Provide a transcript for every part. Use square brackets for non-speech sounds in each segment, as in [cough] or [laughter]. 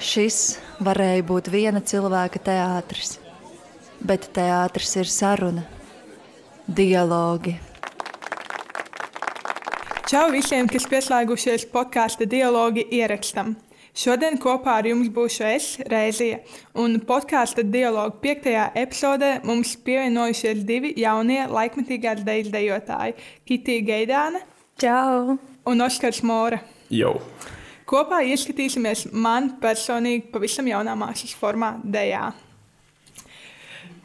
Šis varēja būt viena cilvēka teātris, bet teātris ir saruna, dialogi. Čau visiem, kas pieslēgušies podkāstu dialogi ierakstam. Šodien kopā ar jums būšu es, Reizija, un podkāstu dialogu piektajā epizodē mums pievienojušies divi jaunie laikmatīgās deju dejotāji - Kitija Gaidāne Čau! un Oskars Mora. Jau. Kopā ieskatīsimies man personīgi pavisam jaunā mākslas formā, dejā.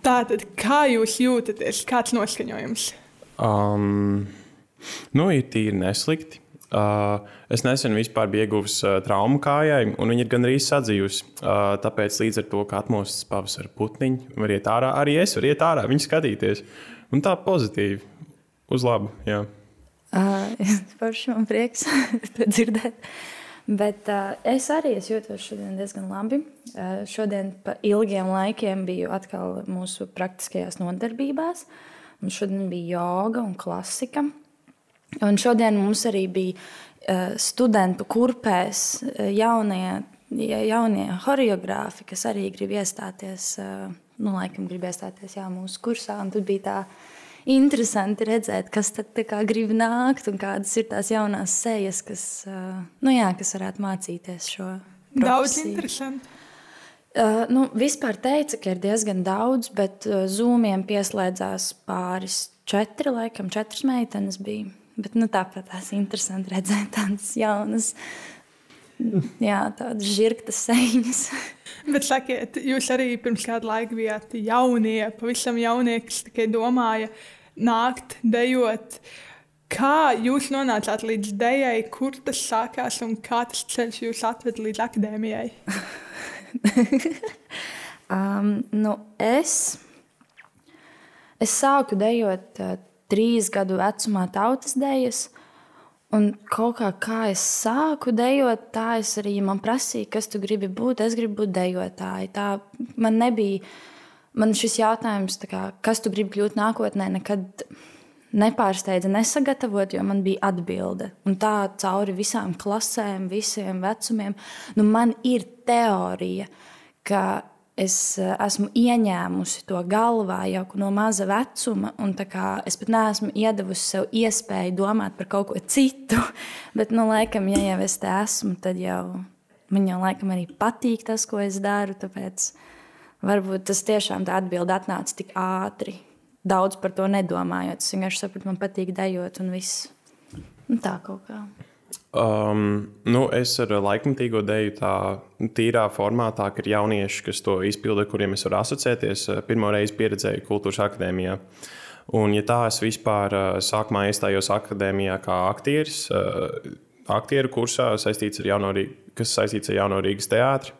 Tātad, kā jūs jūtaties? Kāds noskaņojums? Um, nu, ir tīri neslikti. Uh, es nesen vispār biju ieguvis uh, traumu kājai, un viņa ir gandrīz sadzījusi. Uh, tāpēc līdz ar to, ka atmostas pavasara putniņi var iet ārā, arī es varu iet ārā, viņu skatīties. Un tā pozitīvi, uz labu. Jā. Uh, [laughs] Forši man prieks [laughs] to dzirdēt. Bet uh, es arī es jūtos šodien diezgan labi. Uh, šodien pa ilgiem laikiem biju atkal mūsu praktiskajās nodarbībās. Mums šodien bija joga un klasika. Un šodien mums arī bija uh, studentu kurpēs uh, jaunie, ja- jaunie choreogrāfi, kas arī grib iestāties, uh, nu, laikam grib iestāties jā, mūsu kursā. Un tad bija tā interesanti redzēt, kas tad grib nākt un kādas ir tās jaunās sejas, kas, nu, jā, kas varētu mācīties šo. Daudz profesiju. interesanti. Uh, nu, vispār teica, ka ir diezgan daudz, bet uh, zūmiem pieslēdzās pāris, četri, laikam, četras meitenes bija. Bet nu, tāpat tās interesanti redzēt tādas jaunas, jā, tādas žirgtas sejas. [laughs] Bet sakiet, jūs arī pirms kāda laika bijāt jaunie, pavisam jaunie, kas tikai domāja nākt, dejot. Kā jūs nonācāt līdz dejai, kur tas sākās un kā tas ceļš jūs atveda līdz akadēmijai? [laughs] Um, nu, es, es sāku dejot uh, trīs gadu vecumā tautas dejas. Un kaut kā, kā es sāku dejot, tā es arī man prasīju, kas tu gribi būt. Es gribu būt dejotāja. Tā man nebija. Man šis jautājums, tā kā, kas tu gribi kļūt nākotnē, nekad nepārsteidza nesagatavot, jo man bija atbilde. Un tā cauri visām klasēm, visiem vecumiem. Nu, man ir teorija, ka es eh, esmu ieņēmusi to galvā jau no maza vecuma, un es pat neesmu iedavusi sev iespēju domāt par kaut ko citu. [laughs] Bet, nu, laikam, ja jau es te esmu, tad jau man jau laikam arī patīk tas, ko es daru. Tāpēc varbūt tas tiešām tā atbilde atnāca tik ātri. Daudz par to nedomājot. Es vienkārši sapratu, man patīk dejot un viss. Un tā kaut kā. Um, nu, es ar laikmatīgo deju tā tīrā formātā, ka ir jaunieši, kas to izpilda, kuriem es varu asociēties. Pirmo reizi pieredzēju kultūras akadēmijā. Un, ja tā es vispār uh, sākumā iestājos akadēmijā kā aktieris, uh, aktieru kursā, saistīts ar jauno, kas saistīts ar jauno Rīgas teātri.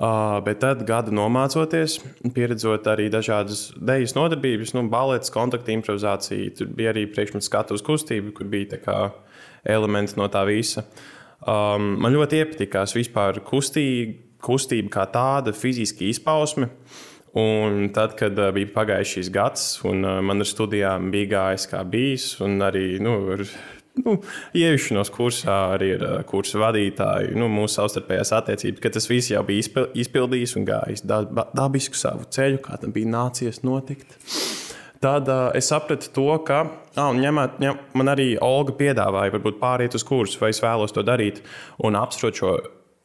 Uh, bet tad, gada nomācoties, pieredzot arī dažādas dēļas nodarbības, nu, balets, kontakta improvizācija, tur bija arī priekšmets skatuves kustība, kur bija tā kā elementi no tā visa. Um, man ļoti iepatikās vispār kustība, kustība kā tāda, fiziska izpausme. Un tad, kad uh, bija pagājis šis gads, un uh, man ar studijām bija gājis kā bijis, un arī nu, ar nu, ieiešanos kursā, arī ar uh, kursu vadītāju, nu, mūsu savstarpējās attiecības, ka tas viss jau bija izpil- izpildījis un gājis dabisku savu ceļu, kā tam bija nācies notikt. Tad uh, es sapratu to, ka un ņemot, ņem, man arī Olga piedāvāja, varbūt pāriet uz kursu, vai es vēlos to darīt. Un apspriežot šo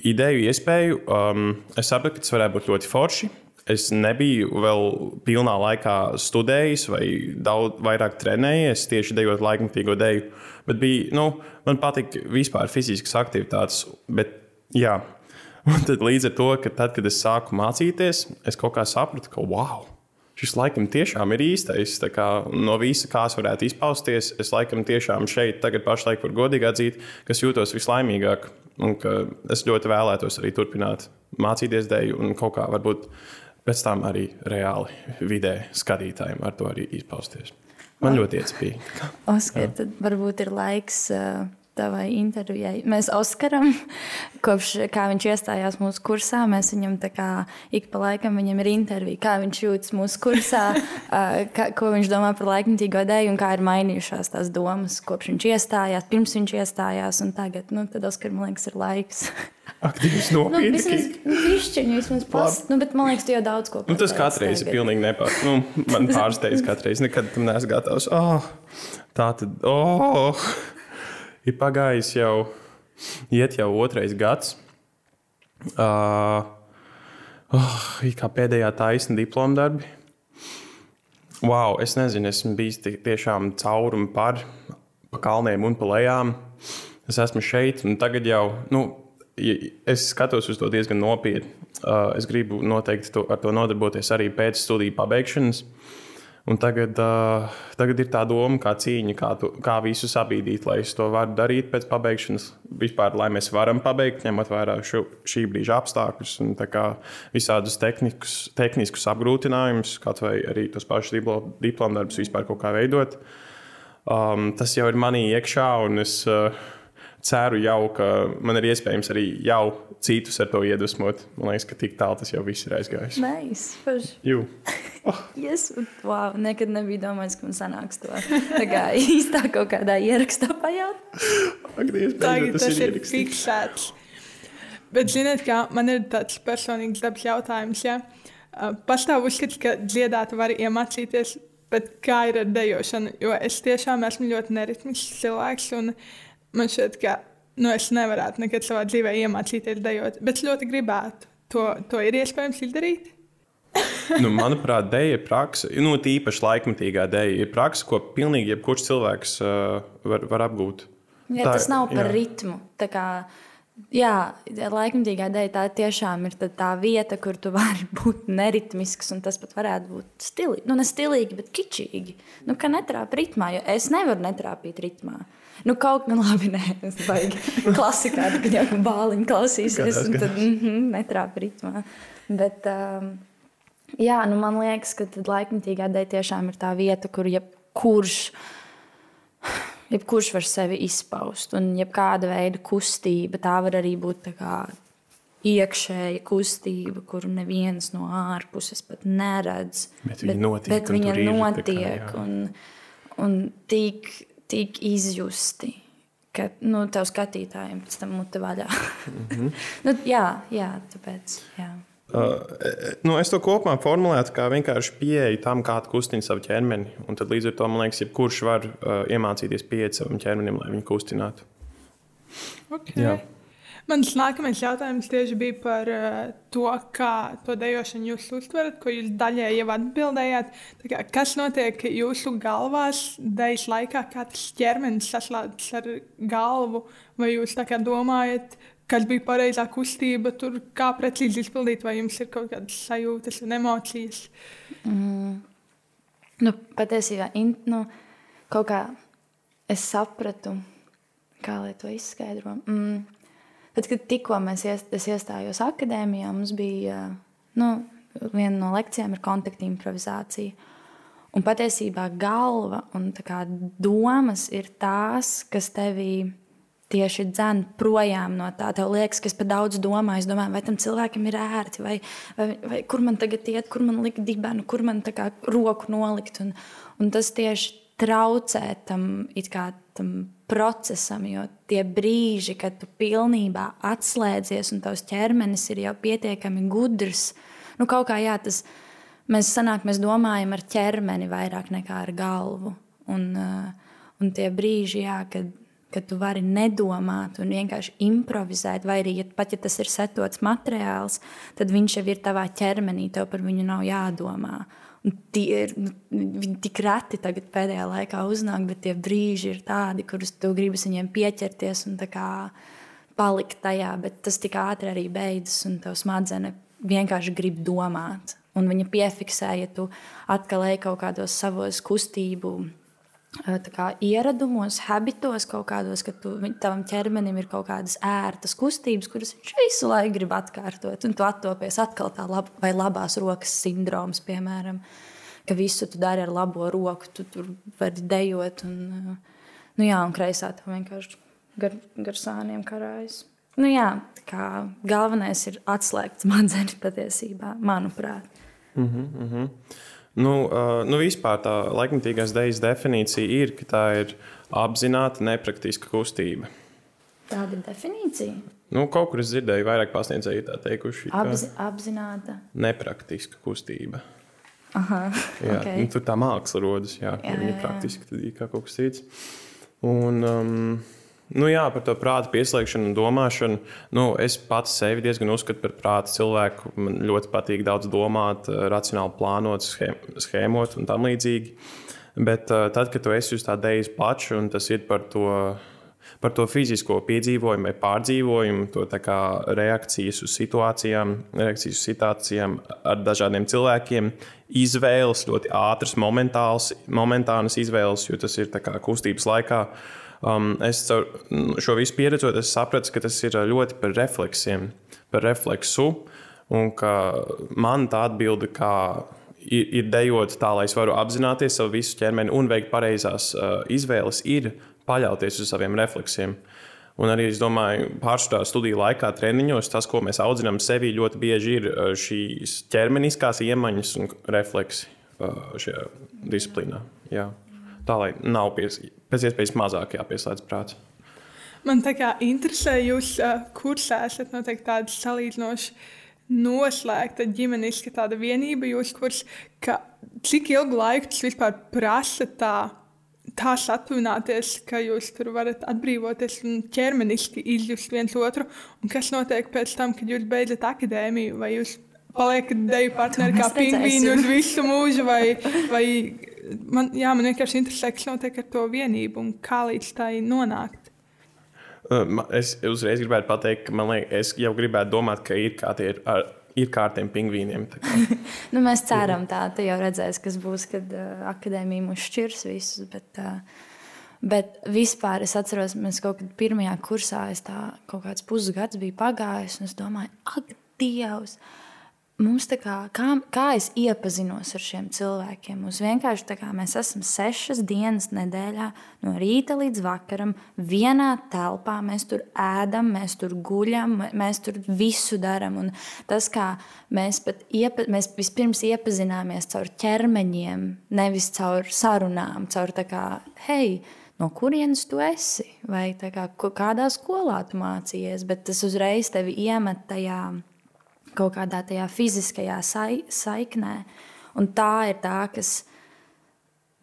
ideju, iespēju, um, es sapratu, ka tas varētu būt ļoti forši. Es nebiju vēl pilnā laikā studējis vai daudz vairāk trenējies tieši dejot laikmatīgo deju. Bet bija, nu, man patīk vispār fiziskas aktivitātes. Bet, jā, [laughs] un tad līdz ar to, ka tad, kad es sāku mācīties, es kaut kā sapratu, ka wow! Šis laikam tiešām ir īstais. No visa, kā es varētu izpausties, es laikam tiešām šeit, tagad pašlaik varu godīgi atzīt, kas jūtos vislaimīgāk. Un ka es ļoti vēlētos arī turpināt mācīties dēļu un kaut kā varbūt pēc tam arī reāli vidē skatītājiem ar to arī izpausties. Man ļoti iecipīgi. Oskar, tad varbūt ir laiks uh, tavai intervijai. Mēs Oskaram, kopš kā viņš iestājās mūsu kursā, mēs viņam tā kā ik pa laikam viņam ir intervija, kā viņš jūtas mūsu kursā, [laughs] kā, ko viņš domā par laikmatīgo dēļu un kā ir mainījušās tās domas, kopš viņš iestājās, pirms viņš iestājās un tagad. Nu, tad Oskar, man liekas, ir laiks. Ak, Dievs, [laughs] Nu, nopietni. vismaz višķiņu vismaz pas. Nu, bet man liekas, tu jau daudz ko Nu, tas reizi ir pilnīgi nepārsteigts. Nu, man [laughs] pārsteidz katru reizi. Nekad tam neesmu gatavs. Oh, tā tad, oh, ir pagājis jau, iet jau otrais gads. Uh, oh, kā pēdējā taisna diploma darbi. Wow, es nezinu, esmu bijis tiešām caurumi par pa kalniem un pa lejām. Es esmu šeit, un tagad jau nu, es skatos uz to diezgan nopietni. Uh, es gribu noteikti to, ar to nodarboties arī pēc studiju pabeigšanas. Un tagad, uh, tagad ir tā doma, kā cīņa, kā, tu, kā visu sabīdīt, lai es to varu darīt pēc pabeigšanas. Vispār, lai mēs varam pabeigt, ņemot vērā šo, šī brīža apstākļus un visādus tehnikus, tehniskus apgrūtinājumus, kaut vai arī tos pašus diplo- diplomu darbus vispār kaut kā veidot. Um, tas jau ir manī iekšā, un es uh, ceru, jau, ka man ir iespējams arī jau citus ar to iedvesmot. Man liekas, ka tik tālu tas jau viss ir aizgājis. Nice, forši. Jū. Yes, wow, nekad nebija domājis, ka man sanāks to tā kā īstā kaut kādā ierakstā pajaut. Ak, Dievs, Tagad tas, ir ierakstīts. fiksēts. Bet, ziniet, kā man ir tāds personīgs dabas jautājums. Ja? Uh, Pastāv uzskats, ka dziedāt var iemācīties, bet kā ir ar dejošanu? Jo es tiešām esmu ļoti neritmisks cilvēks, un man šķiet, ka nu, es nevarētu nekad savā dzīvē iemācīties dejot, bet ļoti gribētu. To, to ir iespējams izdarīt. [laughs] nu, manuprāt, dēļa ir praksa, nu, tīpaši laikmatīgā dēļa ir praksa, ko pilnīgi jebkurš cilvēks uh, var, var apgūt. Ja, Tā- tas nav par jā. ritmu. Tā kā, jā, laikmatīgā dēļ tā tiešām ir tā, tā vieta, kur tu vari [laughs] būt neritmisks, un tas pat varētu būt stilīgi. Nu, ne stilīgi, bet kičīgi. Nu, ka netrāp ritmā, jo es nevaru netrāpīt ritmā. Nu, kaut kā labi, nē, es baigi klasikā, kad jau bāliņu klausīsies, un tad mm -hmm, netrāp ritmā. Bet, um, jā, nu, man liekas, ka tad laikmatīgā dēļ tiešām ir tā vieta, kur jebkurš jebkurš var sevi izpaust. Un jebkāda veida kustība, tā var arī būt tā kā iekšēja kustība, kuru neviens no ārpuses pat neredz. Bet viņa notiek, Bet un viņa tur ir, kā, notiek jā. un, un tik, tik izjusti. Ka nu, tev skatītājiem pēc tam mute vaļā. Mm -hmm. [laughs] nu, jā, jā, tāpēc. Jā. Uh, nu, es to kopumā formulētu kā vienkārši pieeja tam, kā tu kustini savu ķermeni. Un tad līdz ar to man liekas, ka jebkurš var uh, iemācīties pieiet savam ķermenim, lai viņu kustinātu. Okay. Jā. Mans nākamais jautājums tieši bija par uh, to, kā to dejošanu jūs uztverat, ko jūs daļēji jau atbildējāt. Kā, kas notiek jūsu galvās dēļas laikā, kā tas ķermenis saslēdzas ar galvu? Vai jūs tā kā domājat, kas bija pareizā kustība, tur kā precīzi izpildīt, vai jums ir kaut kādas sajūtas un emocijas? Nu, patiesībā in, nu, kaut kā es sapratu, kā lai to izskaidro. Mm. Tad, kad tikko mēs ies, es iestājos akadēmijā, mums bija nu, viena no lekcijām ir kontakta improvizācija. Un patiesībā galva un kā domas ir tās, kas tevī tieši dzēn projām no tā. Tev liekas, ka es par daudz domāju, es domāju, vai tam cilvēkam ir ērti, vai, vai, vai kur man tagad iet, kur man likt dibenu, kur man kā roku nolikt. Un, un tas tieši traucē tam, kā tam procesam, jo tie brīži, kad tu pilnībā atslēdzies un tavs ķermenis ir jau pietiekami gudrs, nu kaut kā jā, tas mēs sanāk, mēs domājam ar ķermeni vairāk nekā ar galvu. Un, uh, un tie brīži, jā, kad, kad tu vari nedomāt un vienkārši improvizēt, vai arī ja, pat ja tas ir setots materiāls, tad viņš jau ir tavā ķermenī, tev par viņu nav jādomā. Un Tie ir nu, viņi tik reti tagad pēdējā laikā uznāk, bet tie brīži ir tādi, kurus tu gribi viņiem pieķerties un palikt tajā, bet tas tik ātri arī beidzas, un tev smadzenes vienkārši grib domāt. Un viņa piefiksē, ja tu atkal ej kaut kādos savos kustību kā ieradumos, habitos, kaut kādos, ka tu, tavam ķermenim ir kaut kādas ērtas kustības, kuras viņš visu laiku grib atkārtot. Un tu attopies atkal tā lab, vai labās rokas sindroms, piemēram, ka visu tu dari ar labo roku, tu tur vari dejot. Un, nu jā, un kreisā tev vienkārši gar, gar sāniem karājas. Nu jā, kā galvenais ir atslēgt smadzenes patiesībā, manuprāt. Nu, uh, nu vispār tā laikmatīgās dēļas definīcija ir, ka tā ir apzināta, nepraktiska kustība. Tāda ir definīcija. Nu, kaut kur es dzirdēju, vairāk pasniedzēji tā teikuši, Apzi, apzināta. nepraktiska kustība. Aha, Jā, ok. nu, tur tā māksla rodas, jā, Jā, jā, jā. praktiski, tad ir kā kaut kas cits. Un, um, nu, jā, par to prāta pieslēgšanu un domāšanu. Nu, es pats sevi diezgan uzskatu par prāta cilvēku. Man ļoti patīk daudz domāt, eh, racionāli plānot, schē- schēmot un tam līdzīgi. Bet uh, tad, kad tu esi uz tā dēļas plača un tas ir par to, par to fizisko piedzīvojumu vai pārdzīvojumu, to reakcijas uz situācijām, reakcijas uz situācijām ar dažādiem cilvēkiem, izvēles, ļoti ātras, momentānas izvēles, jo tas ir kā kustības laikā. Um, es caur nu, šo visu pieredzot, es sapratu, ka tas ir ļoti par refleksiem, par refleksu. Un ka man tā atbilde, kā ir, ir dejot tā, lai es varu apzināties savu visu ķermeni un veikt pareizās uh, izvēles, ir paļauties uz saviem refleksiem. Un arī es domāju, pārsvarā studiju laikā, treniņos, tas, ko mēs audzinām sevī, ļoti bieži ir uh, šīs ķermeniskās iemaņas un refleksi uh, šajā disciplīnā. Jā. Tā lai nav pies, pēc iespējas mazāk jāpieslēdz prāts. Man tā kā interesē, jūs uh, kursā esat noteikti tāda salīdzinoši noslēgta ģimeniska tāda vienība, jūs kurs, ka cik ilgu laiku tas vispār prasa tā, tā satuvināties, ka jūs tur varat atbrīvoties un ķermeniski izjust viens otru, un kas notiek pēc tam, kad jūs beidzat akadēmiju, vai jūs paliekat deju partneri kā pingvīni uz visu mūžu, vai, vai man, jā, man vienkārši interesē, kas notiek ar to vienību un kā līdz tai nonākt. Uh, Es uzreiz gribētu pateikt, ka man liekas, es jau gribētu domāt, ka ir kā tie ir, ar, ir kā ar tiem pingvīniem. kā. [laughs] Nu, mēs ceram, tā tu jau redzēsi, kas būs, kad uh, akadēmija mūs šķirs visus. Bet, uh, bet vispār es atceros, mēs kaut kad pirmajā kursā, es tā kaut kāds pusgads biju pagājis, un es domāju, ak, Dievs! Mums tā kā, kā, kā es iepazinos ar šiem cilvēkiem? Mums vienkārši tā kā mēs esam sešas dienas nedēļā, no rīta līdz vakaram, vienā telpā. Mēs tur ēdam, mēs tur guļam, mēs tur visu darām. Tas, kā mēs, iepa, mēs vispirms iepazināmies caur ķermeņiem, nevis caur sarunām, caur tā kā, hei, no kurienes tu esi, vai kā, kādā skolā tu mācījies, bet tas uzreiz tevi iemet tajā kaut kādā tajā fiziskajā sai, saiknē. Un tā ir tā, kas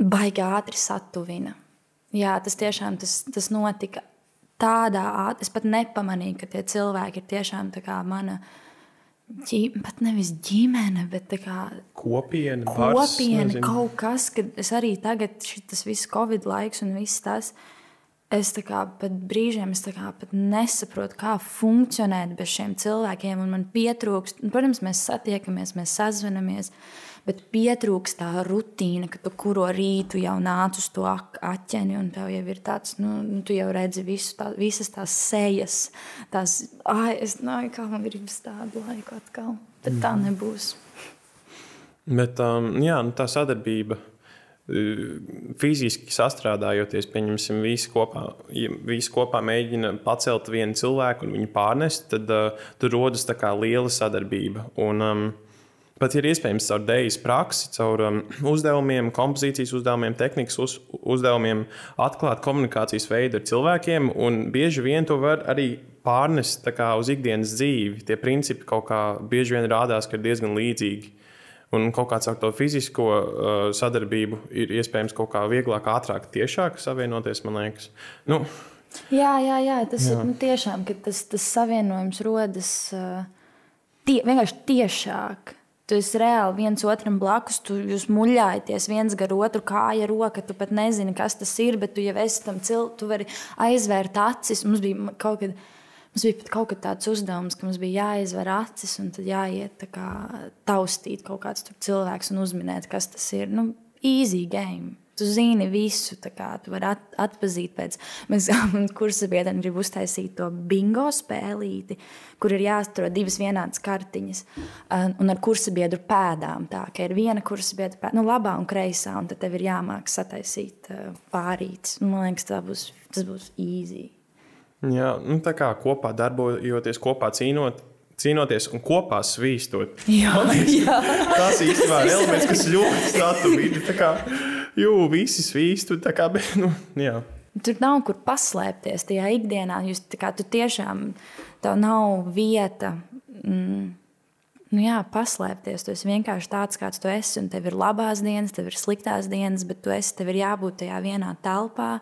baigi ātri satuvina. Jā, tas tiešām tas, tas notika tādā ātrā. Es pat nepamanīju, ka tie cilvēki ir tiešām mana. ģi- Pat nevis ģimene, bet kā Kopiena, bars, kopiena, nezinu. kaut kas, kad es arī tagad, šis viss Covid laiks un viss tas. Es kā pat brīžiem es kā pat nesaprotu, kā funkcionēt bez šiem cilvēkiem. un Man pietrūkst, un, protams, mēs satiekamies, mēs sazvanamies, bet pietrūkst tā rutīna, ka tu kuru rītu jau nāc uz to aķeni, un tev jau ir tāds, nu, nu tu jau redzi visu tā, visas tās sejas. Tās, ai, es domāju, kā man gribas tādu laiku atkal. Bet tā nebūs. Bet um, jā, nu, tā sadarbība. Uh, Fiziski sastrādājoties, pieņemsim, visi kopā, ja visi kopā mēģina pacelt vienu cilvēku un viņu pārnest, tad uh, tur rodas tā kā liela sadarbība. Un, um, pat ir iespējams caur dēļas praksi, caur um, uzdevumiem, kompozīcijas uzdevumiem, tehnikas uz, uzdevumiem, atklāt komunikācijas veidu ar cilvēkiem. Bieži vien to var arī pārnest kā uz ikdienas dzīvi. Tie principi kaut kā bieži vien rādās, ka ir diezgan līdzīgi. Un kaut kāds ar to fizisko uh, sadarbību ir iespējams kaut kā vieglāk, ātrāk, tiešāk savienoties, man liekas. Nu, Jā, jā, jā tas jā. ir nu, tiešām, ka tas, tas savienojums rodas uh, tie, vienkārši tiešāk. Tu esi reāli viens otram blakus, tu jūs muļājaties viens gar otru, kāja roka. Tu pat nezini, kas tas ir, bet tu jau esi tam cilvēkam, tu vari aizvērt acis. Mums bija kaut kad. Mums bija pat kaut kad tāds uzdevums, ka mums bija jāizver acis un tad jāiet kā, taustīt kaut kāds cilvēks un uzminēt, kas tas ir. Nu, easy game. Tu zini visu, kā tu vari at, atpazīt pēc. Mēs [laughs] kursa biedriem gribam uztaisīt to bingo spēlīti, kur ir jāatrod divas vienādas kartiņas. un- ar kursa biedru pēdām. Tā kā ir viena kursa biedra pēda, nu, labā un kreisā, un tad tev ir jāmāk sataisīt pārītis. Un Man liekas, būs, tas būs easy. Jā, nu, tā kā kopā darbojoties, kopā cīnot, cīnoties un kopā svīstot. Jā, [laughs] jā. Tas īstenībā ir elements, kas ļoti saturīgi. Jū, visi svīstu, tā kā, bet, nu, jā. Tur nav kur paslēpties tajā ikdienā. Jūs, kā, tu tiešām tev nav vieta. Mm, nu jā, paslēpties. Tu esi vienkārši tāds, kāds tu esi. Un tev ir labās dienas, tev ir sliktās dienas, bet tu esi, tev ir jābūt tajā vienā telpā.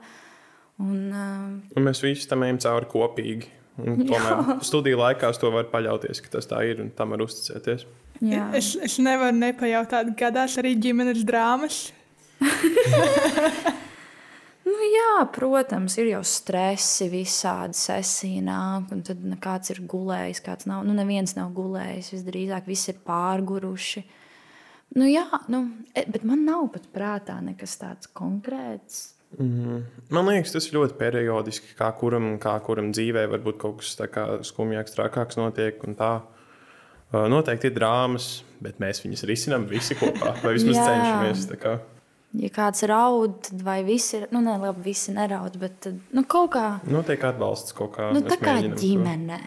Un, uh, un mēs visi tam ejam cauri kopīgi. Un tomēr studiju laikā to var paļauties, ka tas tā ir un tam var uzticēties. Jā. Es, es nevaru nepajautāt, gadās arī ģimenes drāmas. [laughs] Nu, jā, protams, ir jau stresi, visādi sesija nāk, un tad kāds ir gulējis, kāds nav. Nu, neviens nav gulējis, visdrīzāk visi ir pārguruši. Nu, jā, nu, e, bet man nav pat prātā nekas tāds konkrēts. Mm. Man liekas, tas ir ļoti periodiski, kā kuram, kā kuram dzīvē varbūt kaut kas skumjāks, trakāks notiek. Noteikti ir drāmas, bet mēs viņus risinām visi kopā, vai vismaz [laughs] cenšamies. Ja kāds raud, vai visi ir, nu, ne, labi, visi neraud, bet nu, kaut kā. Notiek atbalsts kaut kā. Nu, tā kā ģimenē.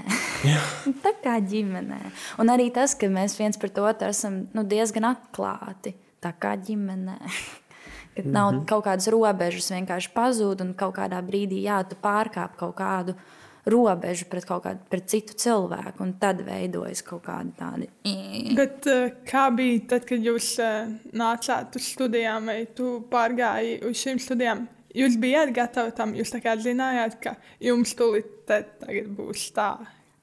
[laughs] tā kā ģimenē. Un arī tas, ka mēs viens par to esam nu, diezgan atklāti. Tā kā ģimenē. [laughs] Kad nav mm -hmm. kaut kādas robežas, vienkārši pazūd un kaut kādā brīdī jā, tu pārkāp kaut kādu robežu pret kaut kādu pret citu cilvēku, un tad veidojas kaut kādi tādi. Bet, uh, kā bija tad, kad jūs uh, nācāt uz studijām, vai tu pārgāji uz šīm studijām? Jūs bijāt gatavi tam, jūs zinājāt, ka jums tūlīt būs tā.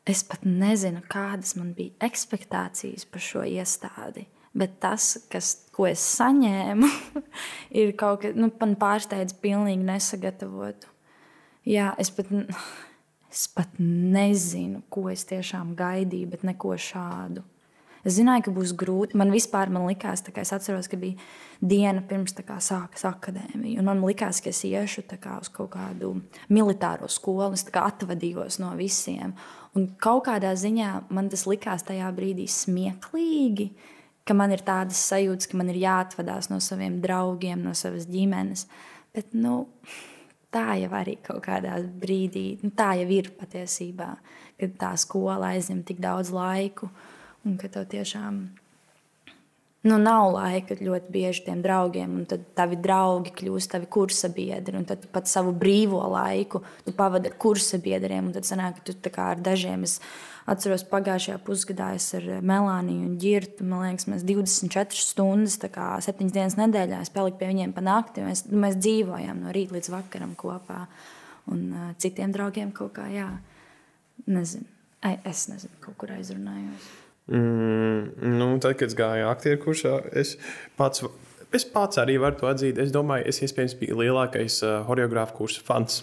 Es pat nezinu, kādas man bija expectācijas par šo iestādi. Bet tas, kas, ko es saņēmu, [laughs] ir kaut kas, nu, man pārsteidz pilnīgi nesagatavotu. Jā, es pat. [laughs] Es pat nezinu, ko es tiešām gaidīju, bet neko šādu. Es zināju, ka būs grūti. Man vispār man likās, ka es atceros, ka bija diena pirms sākas akadēmija. Man likās, ka es iešu kā, uz kaut kādu militāro skolu. Es atvadījos no visiem. Un kaut kādā ziņā man tas likās tajā brīdī smieklīgi, ka man ir tādas sajūtas, ka man ir jāatvadās no saviem draugiem, no savas ģimenes. Bet, nu, tā jau arī kaut kādā brīdī, nu, tā jau ir patiesībā, kad tā skola aizņem tik daudz laiku un ka tev tiešām nu, nav laika ļoti bieži tiem draugiem, un tad tavi draugi kļūst tavi kursa biedri, un tad pat savu brīvo laiku tu pavadi ar kursa biedriem, un tad sanāk, ka tu ar dažiem esi Atceros, pagājušajā pusgadā es ar Melāniju un Girtu, man liekas, mēs 24 stundas, kā 7 dienas nedēļā, es paliku pie viņiem pa nakti. Mēs, mēs dzīvojām no rīta līdz vakaram kopā. Un uh, citiem draugiem kaut kā, jā, nezinu. Ai, es nezinu, kaut kur aizrunājos. Mm, nu, tad, kad es gāju aktieru kursā, es pats Es pats arī varu to atzīt. Es domāju, es iespējams biju lielākais uh, choreogrāfu kursa fans.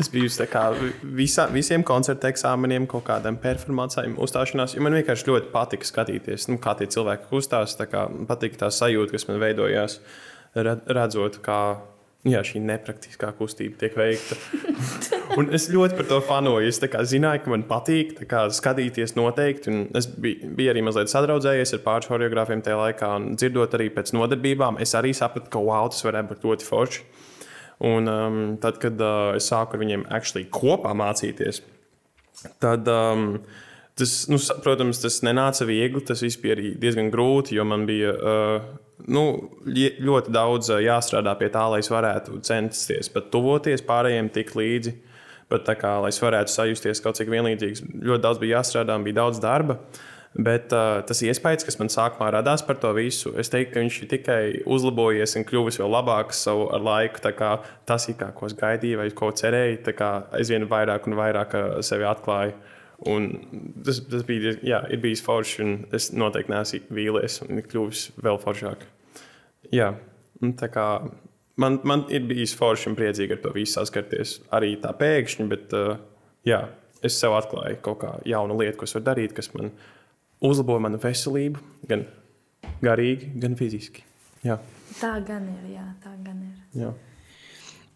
es biju visā, visiem koncertu eksāmeniem, kaut kādam performancēm, uzstāšanās. Man vienkārši ļoti patika skatīties, nu, kā tie cilvēki kustās. Patika tā sajūta, kas man veidojās, redzot, kā jā, šī nepraktiskā kustība tiek veikta. [laughs] Un es ļoti par to fanoju. Es zināju, ka man patīk kā, skatīties noteikti. Es biju, biju arī mazliet sadraudzējies ar pāris choreogrāfiem tajā laikā, un dzirdot arī pēc nodarbībām, es arī sapratu, ka wow, tas varētu būt ļoti forši. Un um, tad, kad uh, es sāku ar viņiem kopā mācīties, tad um, tas, nu, protams, tas nenāca viegli. Tas viss bija diezgan grūti, jo man bija. Uh, nu, ļoti daudz jāstrādā pie tā, lai es varētu censties pat tuvoties pārējiem tik līdzi. Bet, kā, lai es varētu sajusties kaut cik vienlīdzīgs, ļoti daudz bija jāstrādā bija daudz darba. Bet uh, tas iespējas, kas man sākumā radās par to visu, es teiktu, ka viņš ir tikai uzlabojies un kļuvis vēl labāks savu ar laiku. Tas, kā, ko es gaidīju vai ko cerēju, aizvien vairāk un vairāk sevi atklāju. Un tas, tas bija, jā, ir bijis forši, un es noteikti neesmu vīlies un kļuvis vēl foršāk. Jā, tā kā man, man ir bijis forši un priecīgi ar to visu saskarties. Arī tā pēkšņi, bet uh, jā, es sev atklāju kaut kā jaunu lietu, ko es varu darīt, kas man uzlaboja manu veselību, gan garīgi, gan fiziski. Jā. Tā gan ir, jā, tā gan ir. Jā.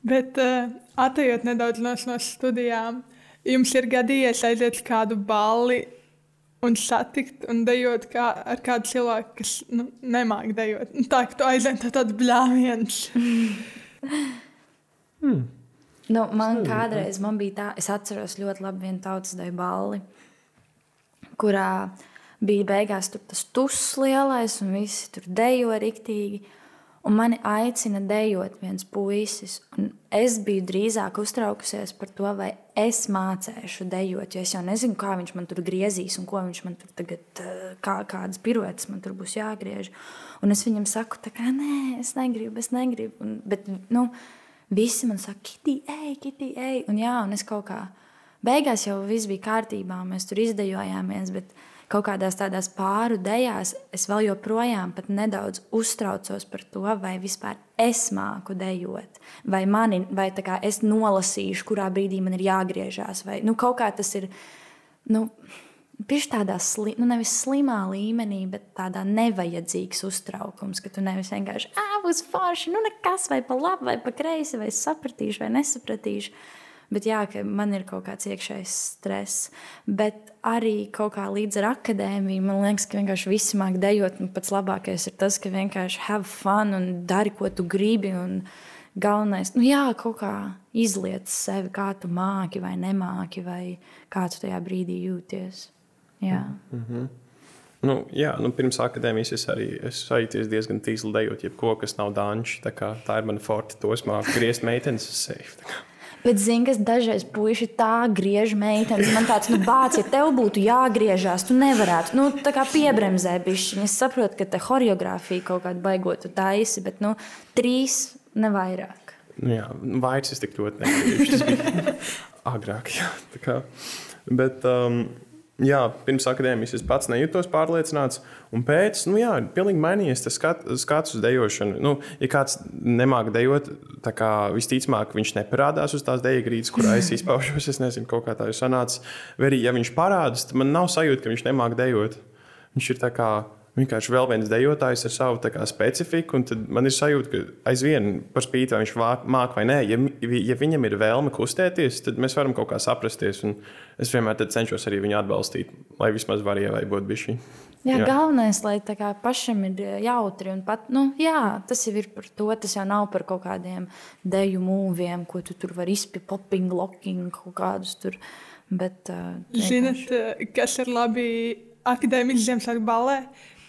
Bet uh, atejot nedaudz no, no studijām, uh, Jums ir gadījies aiziet uz kādu balli un satikt un dejot kā, ar kādu cilvēku, kas nu, nemāķi dejot. Nu, tā kā tu aizjūti tā tāds blāviens. [laughs] hmm. Nu, man kādreiz man bija tā, es atceros ļoti labi vienu tautas deju balli, kurā bija beigās tas tuss lielais un visi tur dejo riktīgi. Un mani aicina dejot viens puisis. Es biju drīzāk uztraukusies par to, vai es mācīšu dejot. Jo es jau nezinu, kā viņš man tur griezīs un ko viņš man tur tagad, eh, kā, kādas piruetas man tur būs jāgriež. Un es viņam saku, ka nē, es negribu, es negribu. Un, bet nu, visi man saka, Kitī, ej, Kitī, ej. Un, jā, un es kaut kā beigās jau viss bija kārtībā, mēs tur izdejojāmies. Bet, kaut kādās tādās pāru dejās es vēl joprojām nedaudz uztraucos par to, vai vispār es māku dejot, vai, mani, vai es nolasīšu, kurā brīdī man ir jāgriežās. Vai, nu, kaut kā tas ir. Nu, Tieši tādā sli, nu nevis slimā līmenī, bet tādā nevajadzīgs uztraukums, ka tu nevis vienkārši ah, būs forši, nu nekas, vai pa labi, vai pa kreisi, vai sapratīšu, vai nesapratīšu. Bet jā, man ir kaut kāds iekšējs stress. Bet arī kaut kā līdz ar akadēmiju man liekas, ka vienkārši visi māk dejot. Pats labākais ir tas, ka vienkārši have fun un dari, ko tu gribi. Un galvenais, nu jā, kaut kā izliet sevi, kā tu māki vai nemāki, vai kā tu tajā brīdī jūties. Jā. Mm -hmm. Nu, jā, nu, pirms akadēmijas es arī arī diezgan tīsli dejot, jebko, kas nav dāņš. Tā, tā ir mana forte, tos māku griezt meitenes uz sevi. Bet, zini, kas dažreiz puiši tā griež meitenes. Man tāds, nu, bāc, ja tev būtu jāgriežās, tu nevarētu. Nu, tā kā piebremzē bišķiņi. Es saprotu, ka te choreogrāfija kaut kāda baigotu taisi, bet, nu, trīs nevairāk. Nu, jā, vairs es tik ļoti negriežu. Tas bija [laughs] agrāk, jā. Bet, um, jā, pirms akadēmijas es pats nejūtos pārliecināts. Un pēc tam, nu, jā, pilnīgi mainījies tas skat, skats uz dejošanu. Nu, ja kāds nemāķi dejot, tad visticamāk viņš neparādās uz tās deju grīdas, kurā es [laughs] izpaužos. Es nezinu, kā tā ir sanācis. Vai arī, ja viņš parādās, tad man nav sajūta, ka viņš nemāķi dejot. Viņš ir tā kā vienkārši vēl viens dejotājs ar savu kā, specifiku. Tad man ir sajūta, ka aizvien par spīti vai viņš māca vai nē, ja, ja viņam ir vēlme kustēties, tad mēs varam kaut kā saprasties. Es vienmēr cenšos arī viņu atbalstīt, lai vismaz varētu būt bijusi. Jā, jā, galvenais, lai pašam ir jautri. Pat, nu, jā, tas jau ir par to. Tas jau nav par kaut kādiem deju mūviem, ko tu tur vari izpildīt, popping, locking, kaut kādus tur. Bet, uh, Zinat, kas ir labi akadēmiski Ziemassvētku balē?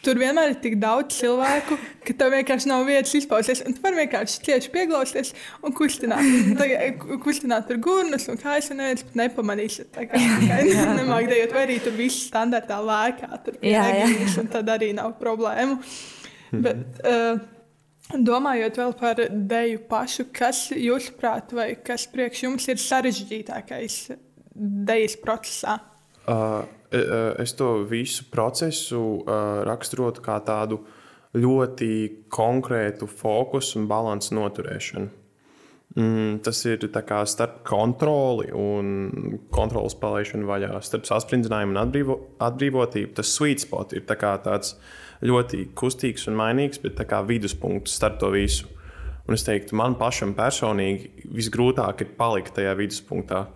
Tur vienmēr ir tik daudz cilvēku, ka tev vienkārši nav vietas izpausties. Tu vari vienkārši tieši pieglausties un kustināt. kustināt ar gurnus un kājas, un neviens pat nepamanīs. Tā kā, kā nemāk dejot, vai arī tur viss standartā lēkā. Tur jā, jā. Tad arī nav problēmu. Bet, uh, Domājot vēl par deju pašu, kas jūsuprāt, vai kas priekš jums ir sarežģītākais dejas procesā? E, e, es to visu procesu raksturotu kā tādu ļoti konkrētu fokusu un balansu noturēšanu. Mm, tas ir starp kontroli un kontrolas palaišanu vaļā, starp sasprindzījumu un atbrīvo, atbrīvotību. Tas sweet spot ir tā tāds ļoti kustīgs un mainīgs, bet viduspunkts starp to visu. Un es teiktu, man pašam personīgi visgrūtāk ir palikt tajā viduspunktā.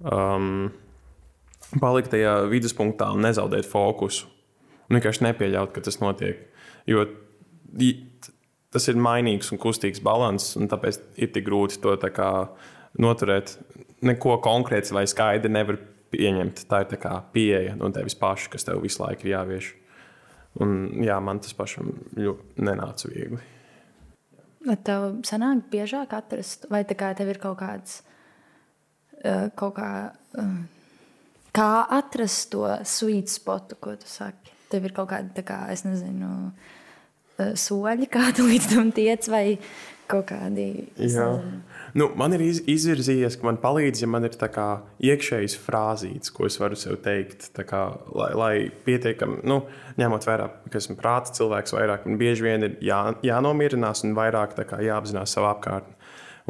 Um, palikt tajā viduspunktā un nezaudēt fokusu. Un vienkārši nepieļaut, ka tas notiek. Jo tas ir mainīgs un kustīgs līdzsvars, un tāpēc ir tik grūti to noturēt. Neko konkrēts vai skaidri nevar pieņemt. Tā ir tā pieeja no tevis paša, kas tev visu laiku ir jāvieš. Un, jā, man tas pašam nenāca viegli. Vai tev sanāk biežāk atrast, vai tā kā tev ir kaut kāds, kaut kā, Kā atrast to sweet spotu, ko tu saki? Tev ir kaut kāda, kā, es nezinu, eh, soļi, [laughs] kā tu līdz tam tiec, vai kaut kādi. Nu, man ir iz, izvirzījies, ka man palīdz, ja man ir iekšējs frāzīts, ko es varu sev teikt. Kā, lai, lai pietiekami, nu, ņemot vērā, ka esmu prāta cilvēks, vairāk man bieži vien ir jā, jānomierinās un vairāk kā, jāapzinās savu apkārtni.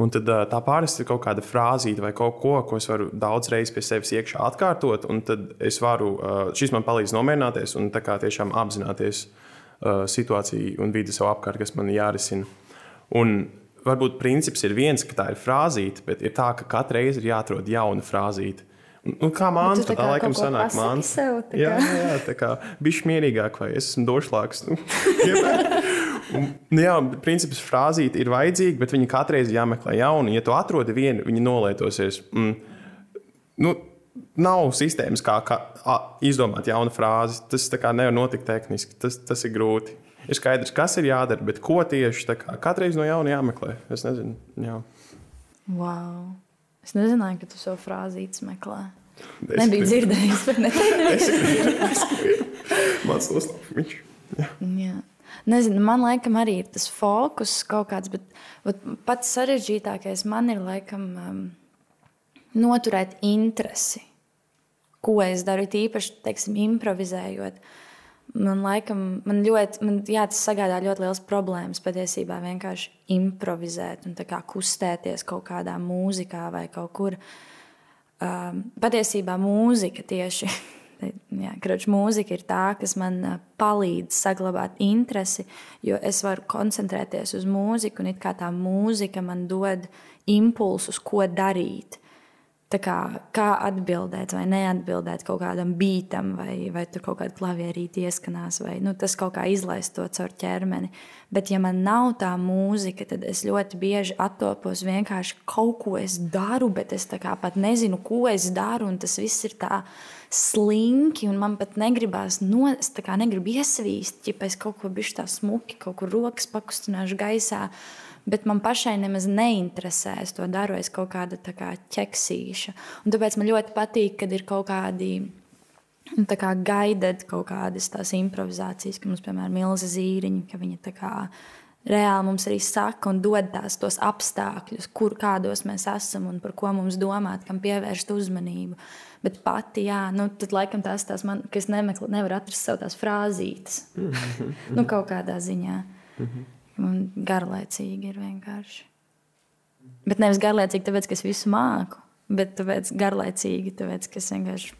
Un tad tā pāris ir kaut kāda frāzīte vai kaut ko, ko es varu daudz reizes pie sevis iekšā atkārtot. Tad es varu, šis man palīdz nomierināties un tiešām apzināties situāciju un vidi sev apkārt, kas man jārisina. Un varbūt princips ir viens, ka tā ir frāzīte, bet ir tā, ka katru reizi ir jāatrod jauna frāzīte. Nu, kā mākslinieks, tā, tā laikam sanāk. Jā, jā, jā, tā kā bišķi mierīgāk, vai es esmu došlāks. [laughs] Nu, Un, nu jā, princips frāzīte ir vajadzīga, bet viņa katru reizi jāmeklē jaunu. Ja tu atrodi vienu, viņa nolietosies. Mm, nu, nav sistēmas, kā, kā a, izdomāt jaunu frāzi. Tas nevar notikt tehniski. Tas, tas ir grūti. ir skaidrs, kas ir jādara, bet ko tieši kā, katreiz no jauna jāmeklē. Es nezinu. Jā. Wow. Es nezināju, ka tu savu frāzīti meklē. Es Nebija dzirdējis, bet ne. Mans noslēpums. Jā. Jā. Nezinu, man liekas, arī ir tas fokus kaut kāds, bet, bet pats sarežģītākais man ir laikam um, noturēt interesi, ko es daru. Īpaši, teiksim, improvizējot. Man laikam, man ļoti, man, jā, tas sagādā ļoti liels problēmas patiesībā vienkārši improvizēt un kā kustēties kaut kādā mūzikā vai kaut kur. Um, patiesībā mūzika tieši [laughs] jā, kroč, mūzika ir tā, kas man palīdz saglabāt interesi, jo es varu koncentrēties uz mūziku, un tā mūzika man dod impulsus, ko darīt. Kā, kā atbildēt vai neatbildēt kaut kādam beatam, vai, vai tur kaut kāda klavierīte ieskanās, vai nu, tas kaut kā izlaist to caur ķermeni. Bet, ja man nav tā mūzika, tad es ļoti bieži attopos vienkārši kaut ko es daru, bet es pat nezinu, ko es daru, un tas viss ir tā slinki, un man pat negribās, no, es negribu iesvīst, ja es kaut ko bijuši tā smuki, kaut kur rokas pakustināšu gaisā bet man pašai nemaz neinteresē. Es to daru, es kaut kāda tā kā ķeksīša. Un tāpēc man ļoti patīk, kad ir kaut kādi. Nu, tā kā gaidāt kaut kādas tās improvizācijas, ka mums, piemēram, ir milzīga zīriņa, ka viņa tā kā reāli mums arī saka un dod tās tos apstākļus, kur kādos mēs esam un par ko mums domāt, kam pievērst uzmanību. Bet pati, jā, nu, tad laikam tās tās man, ka es nemeklu, nevaru atrast sev tās frāzītes. nu, kaut kādā ziņā. Mhm. Man garlaicīgi ir vienkārši. Bet nevis garlaicīgi, tāpēc, ka es visu māku, bet tāpēc garlaicīgi, tāpēc, ka es vienkārši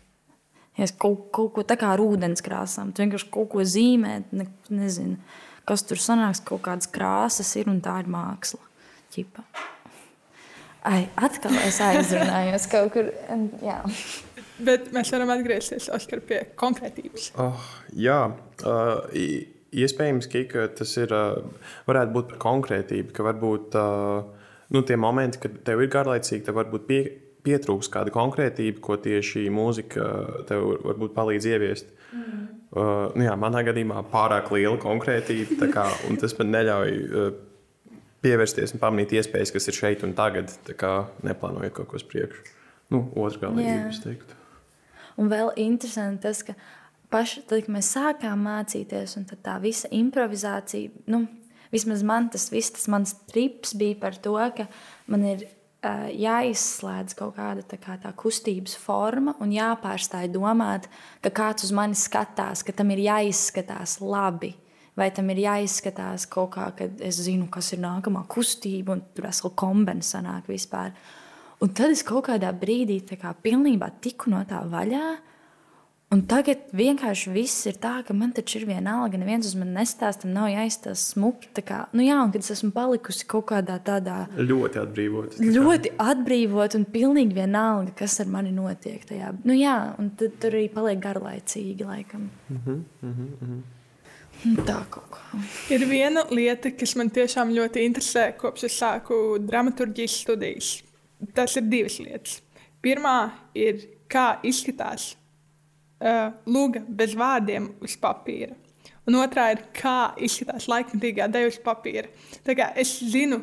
es kaut, kaut ko tādu kā ar ūdens krāsām, tu vienkārši kaut ko zīmēt, ne, nezinu, kas tur sanāks, kaut kādas krāsas ir un tā ir māksla. Ķipa. Ai, atkal es aizrunājos kaut kur. Jā. Bet mēs varam atgriezties Oskar, pie konkrētības. Oh, jā, uh, Iespējams, ka tas ir, varētu būt par konkrētību, ka varbūt nu, tie momenti, kad tev ir garlaicīgi, tev varbūt pie, pietrūks kāda konkrētība, ko tieši mūzika tev varbūt palīdz ieviest. Mm. Uh, nu jā, manā gadījumā pārāk liela konkrētība, kā, un tas man neļauj uh, pievērsties un pamanīt iespējas, kas ir šeit un tagad, kā, neplānojot kaut ko uz priekšu. Nu, Otrā galā, es teiktu. Un vēl interesanti tas, ka paši, tad, kad mēs sākām mācīties, un tā visa improvizācija, nu, vismaz man tas viss, tas mans trips bija par to, ka man ir uh, jāizslēdz kaut kāda tā, kā, tā kustības forma un jāpārstāj domāt, ka kāds uz mani skatās, ka tam ir jāizskatās labi. Vai tam ir jāizskatās kaut kā, kad es zinu, kas ir nākamā kustība, un tur vesela kombinācija sanāk vispār. Un tad es kaut kādā brīdī kā, pilnībā tiku no tā vaļā, Un tagad vienkārši viss ir tā, ka man taču ir viena alga, neviens uz mani nestāsta, nav jāizstāsta smuki. Kā, nu jā, un kad es esmu palikusi kaut kādā tādā ļoti atbrīvota. Ļoti atbrīvota un pilnīgi vienalga, kas ar mani notiek tajā. Nu jā, un tad tur arī paliek garlaicīgi laikam. Mm -hmm, mm -hmm. Tā kaut kā. Ir viena lieta, kas man tiešām ļoti interesē, kopš es sāku dramaturgijas studijas. Tas ir divas lietas. Pirmā ir, kā izskatās uh, lūga bez vārdiem uz papīra. Un otrā ir, kā izskatās laikmatīgā deju uz papīra. Es zinu,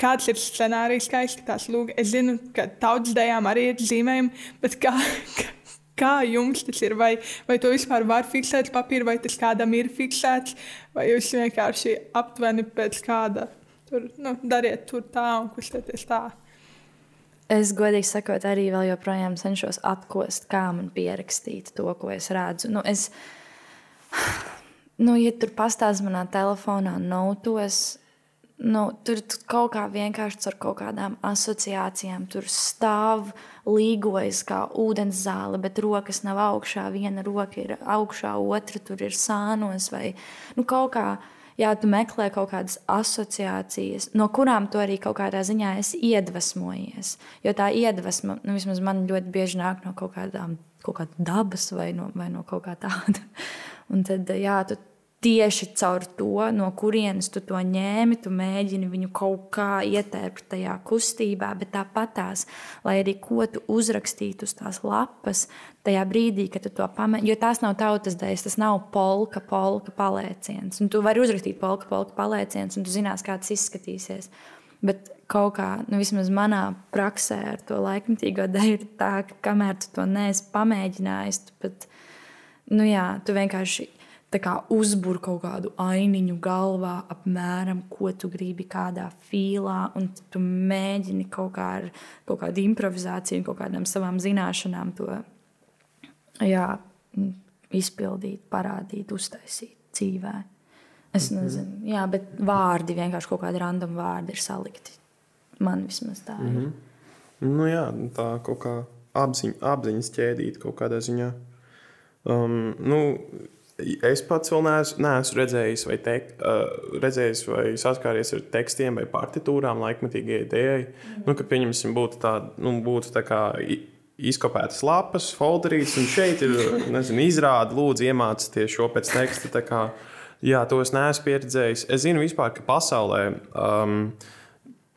kāds ir scenārijs, kā izskatās lūga. Es zinu, ka tautas dejām arī ir zīmējumi, bet kā, kā jums tas ir? Vai, vai to vispār var fiksēt papīra, vai tas kādam ir fiksēts, vai jūs vienkārši aptuveni pēc kāda tur nu, dariet tur tā un kustieties tā. Es godīgi sakot, arī vēl joprojām cenšos atkost, kā man pierakstīt to, ko es redzu. Nu, es, [sighs] nu, ja tur pastāstīs manā telefonā, notos, nu, tur kaut kā vienkārši ar kaut kādām asociācijām tur stāv, līgojas kā ūdens zāle, bet rokas nav augšā. Viena roka ir augšā, otra tur ir sānos vai nu, kaut kā jā, tu meklē kaut kādas asociācijas, no kurām tu arī kaut kādā ziņā esi iedvesmojies. Jo tā iedvesma, nu, vismaz man ļoti bieži nāk no kaut kādām kaut kāda dabas vai no, vai no kaut kā tāda. Un tad, jā, tu tieši caur to, no kurienes tu to ņēmi, tu mēģini viņu kaut kā ietērpt tajā kustībā, bet tāpat tās, lai arī ko tu uzrakstītu uz tās lapas, tajā brīdī, kad tu to pamēģini, jo tās nav tautas dēļas, tas nav polka, polka palēciens. Un tu vari uzrakstīt polka, polka palēciens, un tu zinās, kā tas izskatīsies. Bet kaut kā, nu, vismaz manā praksē ar to laikmatīgo dēļu, ir tā, ka kamēr tu to neesi pamēģinājis, tu pat, nu jā, tu vienkārši uzbūr kaut kādu ainiņu galvā, apmēram, ko tu gribi, kādā filā, un tu mēģini kaut, kā ar, kaut kādu improvizāciju, kaut kādām savām zināšanām to jā, izpildīt, parādīt, uztaisīt dzīvē. Es -hmm. nezinu, jā, bet vārdi vienkārši kaut kādi random vārdi ir salikti. Man vismaz tā ir. -hmm. Nu jā, tā kaut kā apziņ, apziņas ķēdīt kaut kādā ziņā. Um, nu, Es pats vēl neesmu, neesmu redzējis, vai, tek, uh, redzējis vai saskāries ar tekstiem vai partitūrām laikmetīgajai idejai. Mm. Nu, ka, pieņemsim, būtu tā, nu, būtu tā kā izkopētas lapas, folderīs, un šeit ir nezinu, izrāde, lūdzu, iemācieties šo pēc teksta. Kā, jā, to es neesmu pieredzējis. Es zinu, vispār, ka pasaulē. Um,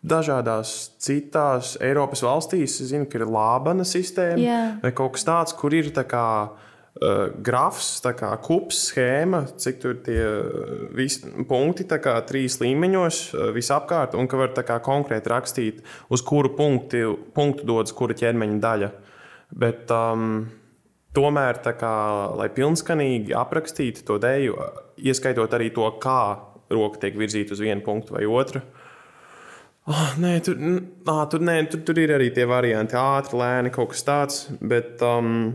Dažādās citās Eiropas valstīs, es zinu, ka ir lābana sistēma yeah. vai kaut kas tāds, kur ir tā kā, uh, uh, grafs, kā kups, schēma, cik tur tie uh, visi punkti, kā trīs līmeņos uh, visapkārt, un ka var kā, konkrēti rakstīt, uz kuru punkti, punktu dodas kura ķermeņa daļa. Bet, um, tomēr, kā, lai pilnskanīgi aprakstītu to dēļu, ieskaitot arī to, kā roka tiek virzīta uz vienu punktu vai otru. Oh, nē, tur, nā, tur, nē, tur, tur ir arī tie varianti, ātri, lēni, kaut kas tāds. Bet, um,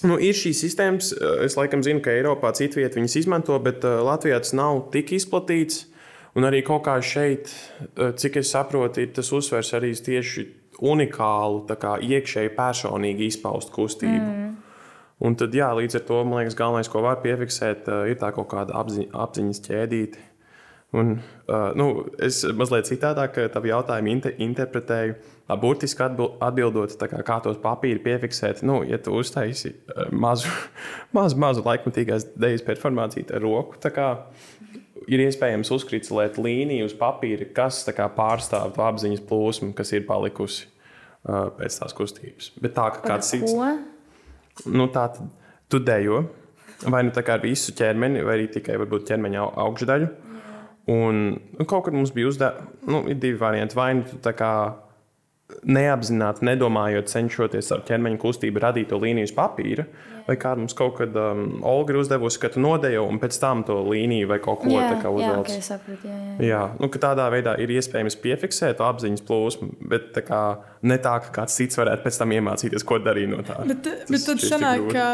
Nu, ir šīs sistēmas, eh, es laikam zinu, ka Eiropā citvietā viņas izmanto, bet uh, Latvijā tas nav tik izplatīts. Un arī kaut kā šeit, uh, cik es saprotu, ir tas uzsvers arī tieši unikālu, kā, iekšēji personīgi izpaustu kustību. Mm. Un tad, jā, līdz ar to man liekas, galvenais, ko var piefiksēt, ir tā kaut kāda apzi apziņas ķēdīte. Un, uh, nu, es mazliet citādāk tavu jautājumu inter interpretēju. Burtiski atbildot, kā, kā tos papīri piefiksēt, nu, ja tu uztaisi uh, mazu, [laughs] mazu, mazu laikmatīgās dēļas performāciju ar roku, ir iespējams uzkricelēt līniju uz papīra, kas kā, pārstāv to apziņas plūsmu, kas ir palikusi uh, pēc tās kustības. Bet tā, ka kāds cits. Nu, tā tad tu dejo. Vai nu ar visu ķermeni, vai arī tikai varbūt ķermeņa augšdaļu. Un, un kaut kad mums bija uzdevums, nu, ir divi varianti. Vai nu tā kā neapzināti, nedomājot, cenšoties ar ķermeņa kustību radīt to līniju uz papīra, jā. vai kāda mums kaut kad um, Olga ir uzdevusi, ka tu nodejo un pēc tam to līniju vai kaut ko tādu uzvelc. Jā, okay, sapratu, jā, jā. jā nu, tādā veidā ir iespējams piefiksēt apziņas plūsmu, bet tā kā, ne tā, ka kāds cits varētu pēc tam iemācīties, ko darīt no tā. Bet, bet tad sanāk, ka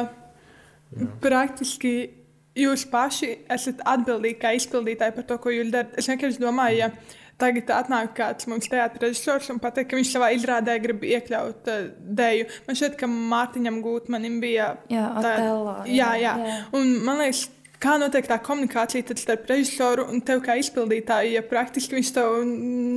praktiski jūs paši esat atbildīgi kā izpildītāji par to, ko jūs darat. Es vienkārši domāju, ja tagad atnāk kāds mums teātris režisors un pateikt, ka viņš savā izrādē grib iekļaut uh, dēļu. Man šķiet, ka Mārtiņam Gūtmanim bija jā, tā līnija. Jā, jā. jā. Un man liekas, Kā notiek tā komunikācija starp režisoru un tevi kā izpildītāju, ja praktiski viņš tev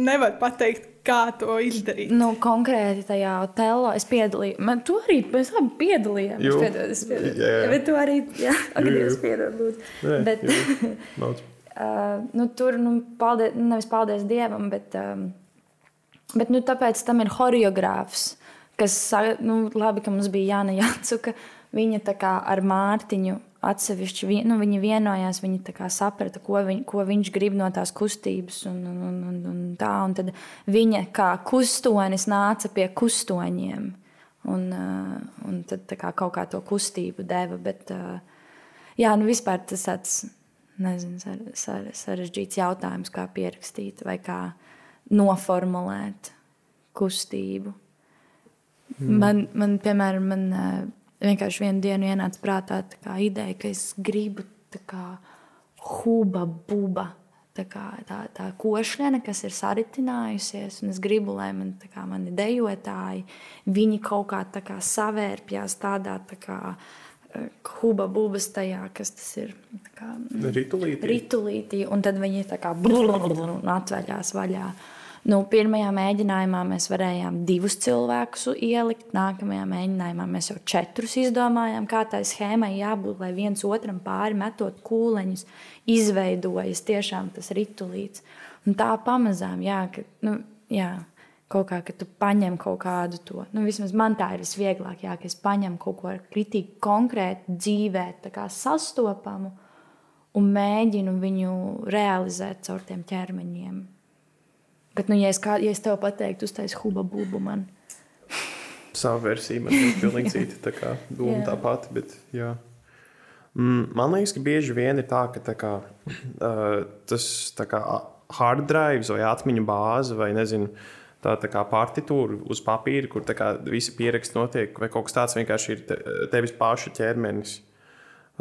nevar pateikt, kā to izdarīt? Nu, konkrēti tajā tēlā es piedalījos. Man to arī mēs abi piedalījāmies. Es piedalījos, es piedalījos. Jā, jā. Bet tu arī, jā, arī es piedalījos. Bet, uh, nu, tur, nu, paldies, nevis paldies Dievam, bet, um, bet nu, tāpēc tam ir horeogrāfs, kas, nu, labi, ka mums bija Jāna Jācuka, viņa tā kā ar Mārtiņu atsevišķi nu, viņi vienojās, viņi saprata, ko, viņ, ko viņš grib no tās kustības. Un, un, un, un, un tā, un tad viņa kā kustonis nāca pie kustoņiem. Un, uh, un tad kā, kaut kā to kustību deva. Bet, uh, jā, nu vispār tas tāds nezinu, sar, sar, sarežģīts jautājums, kā pierakstīt vai kā noformulēt kustību. Mm. Man, man, piemēram, man, uh, vienkārši vienu dienu ienāca prātā tā ideja, ka es gribu kā huba buba. Tā, kā, tā, tā košļiene, kas ir saritinājusies, un es gribu, lai man, kā, mani dejotāji, viņi kaut kā, tā kā savērpjas tādā tā kā, eh, huba bubas tajā, kas tas ir. Kā, ritulītī. ritulītī. Un tad viņi tā kā atveļās vaļā. Nu, pirmajā mēģinājumā mēs varējām divus cilvēkus ielikt, nākamajā mēģinājumā mēs jau četrus izdomājām, kā tai schēmai jābūt, lai viens otram pāri metot kūleņus, izveidojas tiešām tas ritulīts. Un tā pamazām, jā, ka, nu, jā, kaut kā, ka tu paņem kaut kādu to. Nu, vismaz man tā ir visvieglāk, jā, ka es paņemu kaut ko kritīgi konkrēti dzīvē, sastopamu un mēģinu viņu realizēt caur tiem ķermeņiem. Bet, nu, ja es, kā, ja es tev pateiktu, uztais huba būbu man. [laughs] Savu versiju man ir pilnīgi [laughs] cita. Tā kā doma yeah. tā pati. Bet, jā. Mm, man liekas, ka bieži vien ir tā, ka tā kā, [clears throat] uh, tas tā kā hard drive vai atmiņu bāze vai nezinu. Tā, tā kā partitūra uz papīra, kur kā, visi pieraksti notiek, vai kaut kas tāds vienkārši ir te, tevis paša ķermenis.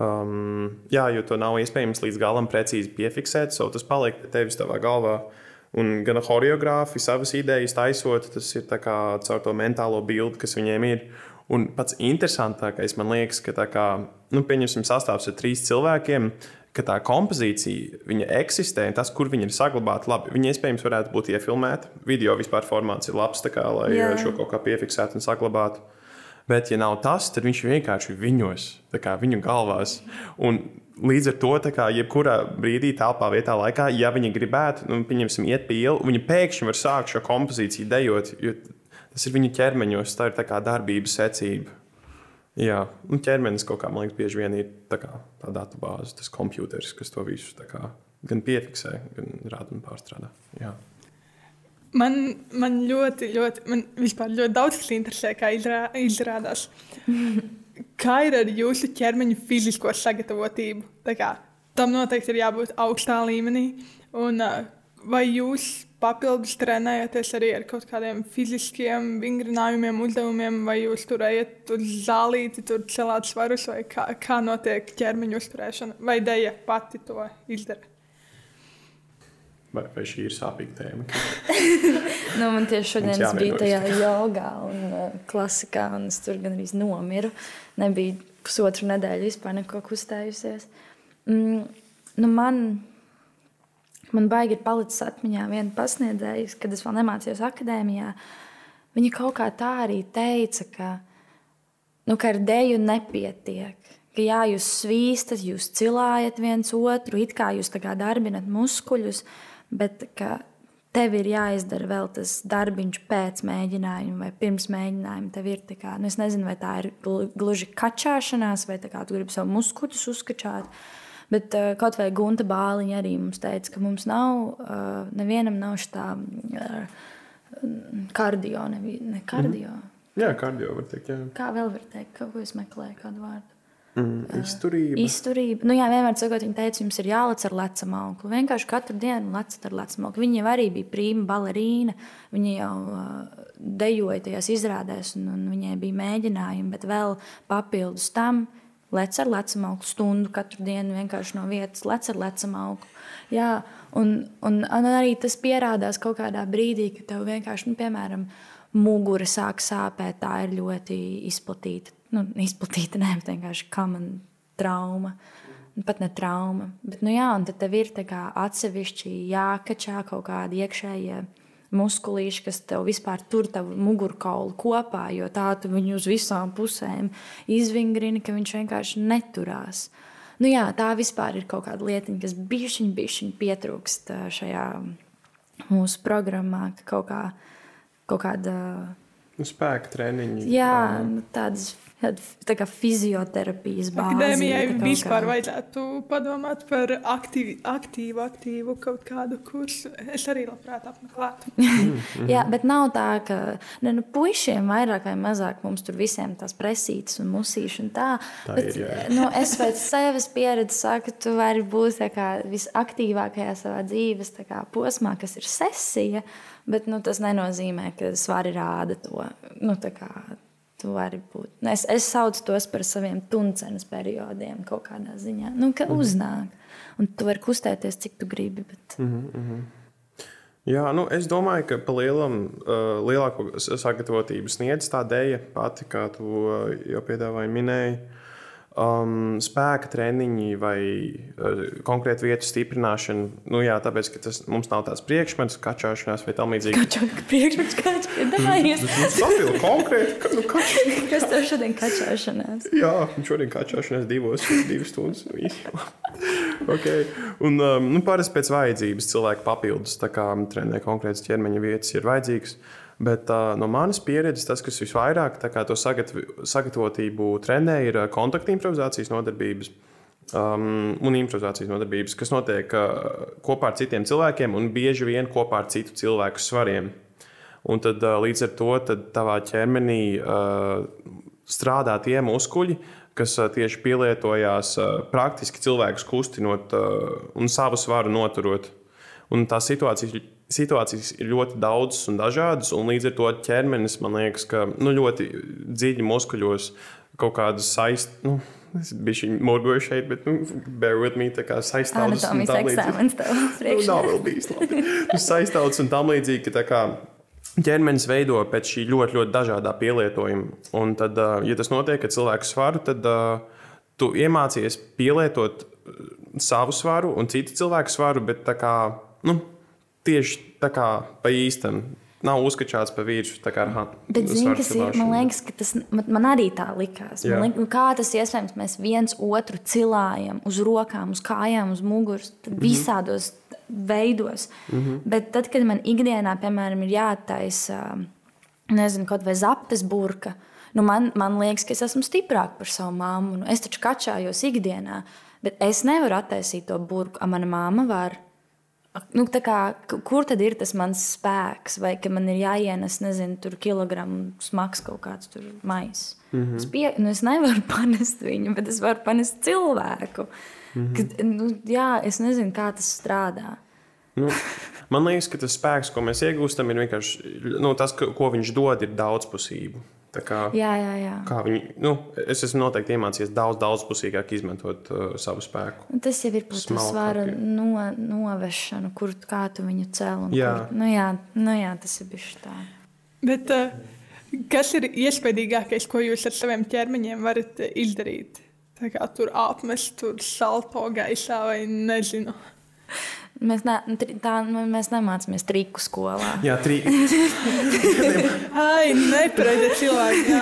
Um, jā, jo to nav iespējams līdz galam precīzi piefiksēt, so tas paliek tevis savā galvā. Un gan choreogrāfi savas idejas taisot, tas ir caur to mentālo bildi, kas viņiem ir. Un pats interesantākais man liekas, ka tā kā, nu, pieņemsim, sastāvs ar trīs cilvēkiem, ka tā kompozīcija eksistē, un tas, kur viņi ir saglabāti, labi. Viņi iespējams varētu būt iefilmēti. Video vispār formāts ir labs, kā, lai Jā. šo kaut kā piefiksētu un saglabātu. Bet, ja nav tas, tad viņš vienkārši ir viņos, kā viņu galvās. Un Līdz ar to, kā jebkurā brīdī, telpā, vietā, laikā, ja viņi gribētu, nu, pieņemsim, iet pie ielas, viņi pēkšņi var sākt šo kompozīciju dejot, jo tas ir viņu ķermeņos, tā ir tā kā darbības secība. Jā, un nu, ķermenis kaut kā, man liekas, bieži vien ir tā, kā, tā datu bāze, tas kompjuters, kas to visu kā, gan piefiksē, gan rāda un pārstrādā. Jā. Man, man ļoti, ļoti, man vispār ļoti daudz kas interesē, kā izrā, izrādās. Kā ir ar jūsu ķermeņa fizisko sagatavotību? Kā, tam noteikti ir jābūt augstā līmenī. Un, vai jūs papildus trenējaties arī ar kaut kādiem fiziskiem vingrinājumiem, uzdevumiem, vai jūs tur ejat uz zālīti, tur celāt svarus, vai kā, kā notiek ķermeņa uzturēšana, vai Deja pati to izdara? Vai, vai šī ir sāpīga tēma? [laughs] nu, man tieši šodien bija tajā jogā un uh, klasikā, un es tur gan arī nomiru. Nebija pusotru nedēļu vispār neko kustējusies. Mm, nu man, man baigi ir palicis atmiņā viena pasniedzēja, kad es vēl nemācījos akadēmijā. Viņa kaut kā tā arī teica, ka, nu, ka ar dēļu nepietiek. Ka jā, jūs svīstat, jūs cilājat viens otru, it kā jūs darbinat muskuļus, bet tev ir jāizdara vēl tas darbiņš pēc mēģinājuma vai pirms mēģinājuma. Tev ir tā kā, nu es nezinu, vai tā ir gluži kačāšanās, vai tā kā tu gribi savu muskuļus uzkačāt. Bet uh, kaut vai Gunta Bāliņa arī mums teica, ka mums nav, uh, nevienam nav šī uh, kardio, ne, ne kardio. Mm. Jā, kardio var teikt. Jā. Kā vēl var teikt, kaut ko es meklēju, kādu vārdu? Mm, izturība. Uh, izturība. Nu, jā, vienmēr sakot, viņa teica, jums ir jālec ar lecam auglu. Vienkārši katru dienu lecat ar lecam auglu. Viņa jau arī bija prīma balerīna. Viņa jau uh, dejoja tajās izrādēs, un, un viņai bija mēģinājumi, bet vēl papildus tam lec ar lecam auglu stundu katru dienu vienkārši no vietas, lec ar lecam auglu. Jā, un, un, un arī tas pierādās kaut kādā brīdī, kad tev vienkārši, nu, piemēram, mugura sāk sāpēt, tā ir ļoti izplatīta nu, izplatīta, [laughs] ne vienkārši kā man trauma. Pat ne trauma. Bet, nu, jā, un tad tev ir atsevišķi jākačā kaut kādi iekšējie muskulīši, kas tev vispār tur tavu mugurkaulu kopā, jo tā tu viņu uz visām pusēm izvingrini, ka viņš vienkārši neturās. Nu, jā, tā vispār ir kaut kāda lietiņa, kas bišķiņ, bišķiņ pietrūkst šajā mūsu programmā, ka kaut, kā, kaut kāda. Nu, spēka treniņi. Jā, nu, tādas tā kā fizioterapijas bāzi. Akadēmijai vispār kā. vajadzētu padomāt par aktīvu, aktīvu, aktīvu kaut kādu kursu. Es arī labprāt apmeklētu. [laughs] Jā, bet nav tā, ka ne, nu, puišiem vairāk vai mazāk mums tur visiem tās presītas un musīši un tā. tā bet, ir, jā. nu, es pēc sevis pieredzes saku, tu vari būt kā, visaktīvākajā savā dzīves kā, posmā, kas ir sesija, bet nu, tas nenozīmē, ka svari rāda to. Nu, tu vari būt. Nu, es, es saucu tos par saviem tuncenes periodiem kaut kādā ziņā. Nu, ka mhm. uznāk. Un tu vari kustēties, cik tu gribi. Bet... Mm -hmm. Jā, nu, es domāju, ka pa lielam, uh, lielāko sagatavotību sniedz tā dēļa pati, kā tu uh, jau piedāvāji minēji. Um, spēka treniņi vai uh, konkrēta vietu stiprināšana. Nu, jā, tāpēc, ka tas mums nav tāds priekšmets, kačāšanās vai tam līdzīgi. Kačāk, priekšmets, kačāšanās. Tas mums papildu konkrēti, ka, nu, kačā. Kas tev šodien kačāšanās? [laughs] Jā, šodien kačāšanās divos, divas stundas. nu, [laughs] okay. Un, um, nu, parasti pēc vajadzības cilvēki papildus tā kā trenē konkrētas ķermeņa vietas, ir vajadzīgas. Bet uh, no manas pieredzes, tas, kas visvairāk to sagatv sagatavotību trenē, ir kontaktu improvizācijas nodarbības. Um, un improvizācijas nodarbības, kas notiek uh, kopā ar citiem cilvēkiem un bieži vien kopā ar citu cilvēku svariem. Un tad, uh, līdz ar to tavā ķermenī uh, strādā tie muskuļi, kas uh, tieši pielietojās uh, praktiski cilvēkus kustinot uh, un savu svaru noturot. Un tā situācija situācijas ir ļoti daudzas un dažādas, un līdz ar to ķermenis man liekas, ka nu, ļoti dziļi muskuļos kaut kādas saistītas. Nu, Es biju morgoju šeit, bet, nu, bear with me, tā kā saistāvs un tam līdzīgi. [laughs] Nu, nav vēl bijis labi. Nu, saistāvs un tam līdzīgi, ka tā kā ķermenis veido pēc šī ļoti, ļoti dažādā pielietojuma. Un tad, ja tas notiek, ka cilvēks svaru, tad tu iemācies pielietot savu svaru un citu cilvēku svaru, bet tā kā, nu, tieši tā kā pa īstam. Nav uzskačāts pa virsmu. Bet, zini, kas ir? Man liekas, ka tas man, man arī tā likās. Man liekas, nu, kā tas iespējams, mēs viens otru cilājam uz rokām, uz kājām, uz muguras, mm -hmm. visādos veidos. Mm -hmm. Bet tad, kad man ikdienā, piemēram, ir jātaisa, nezinu, kaut vai zaptes burka, nu man, man liekas, ka es esmu stiprāka par savu māmu. Nu, es taču kačājos ikdienā, bet es nevaru attaisīt to burku, a mana māma var. Nu, kā, kur tad ir tas mans spēks? Vai man ir jāienes, nezinu, tur kilogramu smags kaut kāds maisa? Mm -hmm. es, pie, nu, es nevaru [laughs] panest viņu, bet es varu panest cilvēku. Mm -hmm. Kad, nu, jā, es nezinu, kā tas strādā. Nu, man liekas, ka tas spēks, ko mēs iegūstam, ir vienkārši nu, tas, ko viņš dod, ir daudzpusība. Kā, jā, jā, jā. Viņi, nu, es esmu noteikti iemācījies daudz, daudzpusīgāk izmantot uh, savu spēku. Tas jau ir par to svara no, novešanu, kur kā tu viņu cēl. Jā. Kur, nu, jā, nu, jā, tas ir bijis tā. Bet, uh, kas ir iespaidīgākais, ko jūs ar saviem ķermeņiem varat izdarīt? Tā kā tur apmest, tur salto gaisā vai nezinu. Mēs, ne, tā, nu, mēs nemācāmies triku skolā. Jā, triki. [laughs] Ai, nepareizi cilvēki.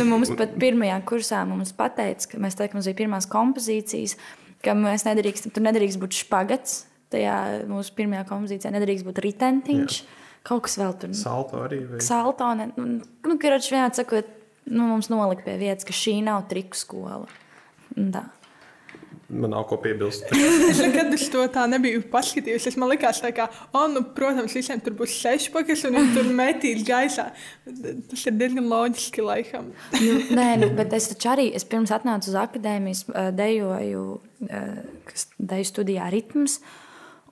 nu, mums pat pirmajā kursā mums pateica, ka mēs teikam, mums bija pirmās kompozīcijas, ka mēs nedrīkst, tur nedrīkst būt špagats. Tajā mūsu pirmajā kompozīcijā nedrīkst būt ritentiņš. Jā. Kaut kas vēl tur. Salto arī. Vai? Salto. Ne, nu, nu, karoči, vienā sakot, nu, mums nolika pie vietas, ka šī nav triku skola. Tā. Man nav ko piebilst. es nekad uz to tā nebiju paskatījusies. Man liekas, ka, oh, nu, protams, visiem tur būs seši pakas un viņi tur metīs gaisā. Tas ir diezgan loģiski, laikam. nu, nē, nu, bet es taču arī es pirms atnācu uz akadēmijas, dejoju, kas deju studijā ritms.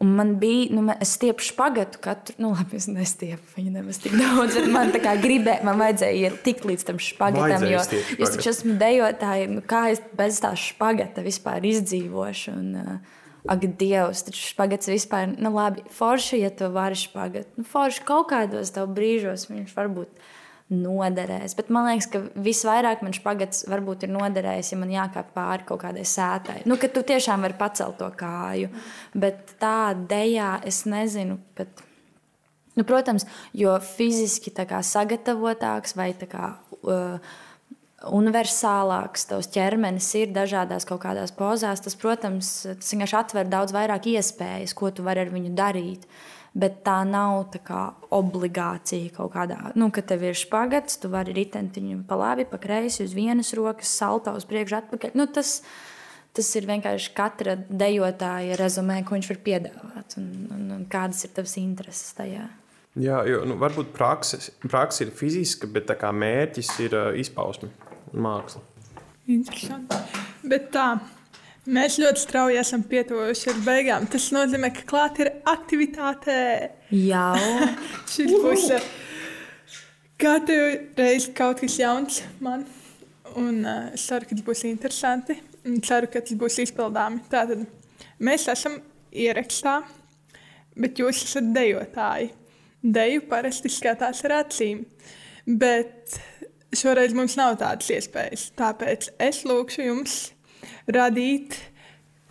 Un man bija, nu, es stiepu špagatu katru, nu, labi, es nestiepu viņu nemaz tik daudz, bet man tā kā gribēja, man vajadzēja tikt līdz tam špagatam, jo es taču esmu dejotāji, nu, kā es bez tā špagata vispār izdzīvošu. Un, uh, Ak, Dievs, taču špagats vispār, nu, labi, forši, ja tu vari špagat. Nu, forši kaut kādos tev brīžos viņš varbūt noderēs. Bet man liekas, ka visvairāk man špagats varbūt ir noderējis, ja man jākāp pāri kaut kādai sētai. Nu, ka tu tiešām vari pacelt to kāju. Bet tā dejā es nezinu. Bet... Nu, protams, jo fiziski kā, sagatavotāks vai kā, uh, universālāks tavs ķermenis ir dažādās kaut kādās pozās, tas, protams, tas vienkārši atver daudz vairāk iespējas, ko tu vari ar viņu darīt. Uh, bet tā nav tā kā, obligācija kaut kādā. Nu, kad tev ir špagats, tu vari ritentiņu pa labi, pa kreisi, uz vienas rokas, salto uz priekšu, atpakaļ. Nu, tas, tas ir vienkārši katra dejotāja rezumē, ko viņš var piedāvāt un, un, un kādas ir tavas intereses tajā. Jā, jo nu, varbūt praksa, ir fiziska, bet mērķis ir uh, izpausme un māksla. Interesanti. Bet tā, Mēs ļoti strauji esam pietuvušies ar beigām. Tas nozīmē, ka klāt ir aktivitāte. Jā, [laughs] šis būs katru reizi kaut kas jauns man. Un uh, es ceru, ka tas būs interesanti. Un ceru, ka tas būs izpildāmi. Tātad mēs esam ierakstā, bet jūs esat dejotāji. Deju parasti skatās ar acīm. Bet šoreiz mums nav tādas iespējas. Tāpēc es lūkšu jums radīt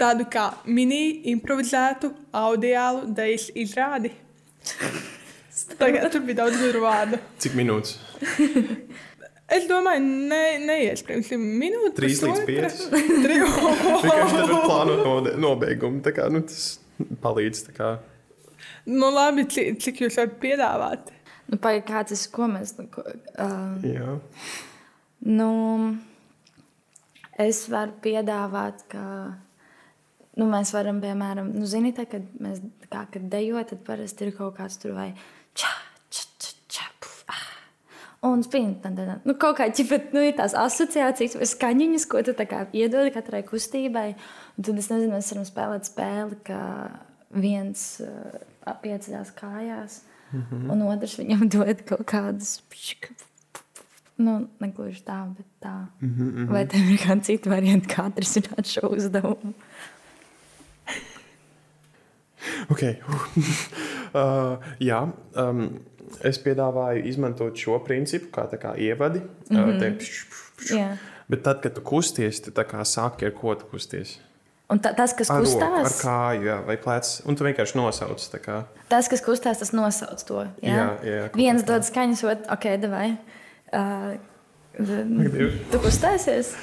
tādu kā mini improvizētu audiālu dejas izrādi. [laughs] Tagad tur bija daudz gudru vārdu. Cik minūtes? [laughs] Es domāju, ne, neiespējams. Minūte, Trīs līdz. Tri- Vienkārši tad plānot node- nobeigumu. Tā kā, nu, tas palīdz. tā Kā. Nu, labi, cik, cik jūs varat piedāvāt? Nu, Pagaid, kā tas, ko mēs. nu, ko, Uh, Jā. nu, es varu piedāvāt, ka nu, mēs varam, piemēram, nu, zini, tā, kad mēs kā, kad dejojam, tad parasti ir kaut kāds tur vai čā, čā, čā, čā, puf, ah. Un tad, nu, kaut kā ķipet, nu, ir tās asociācijas vai skaņiņas, ko tu tā kā iedod katrai kustībai. Un tad es nezinu, mēs varam spēlēt spēli, ka viens uh, pieceļās kājās, mm -hmm. un otrs viņam dod kaut kādas. Nu, negluži tā, bet tā. Mm -hmm. Vai tev ir kāda cita varianta, kā atrisināt šo uzdevumu? Okay. [laughs] uh, jā, um, es piedāvāju izmantot šo principu kā, kā ievadi. Mm -hmm. te, pš, pš, pš. Jā. Bet tad, kad tu kusties, tu sāki ar ko tu kusties. Un ta, tas, kas Ar roku, ar kustās, kāju, jā, vai plecs. Un tu vienkārši nosauc. tas, kas kustās, tas nosauc to. Jā, Jā, jā, viens dod skaņas, otrs, ok, davai. Uh, tu kustēsies,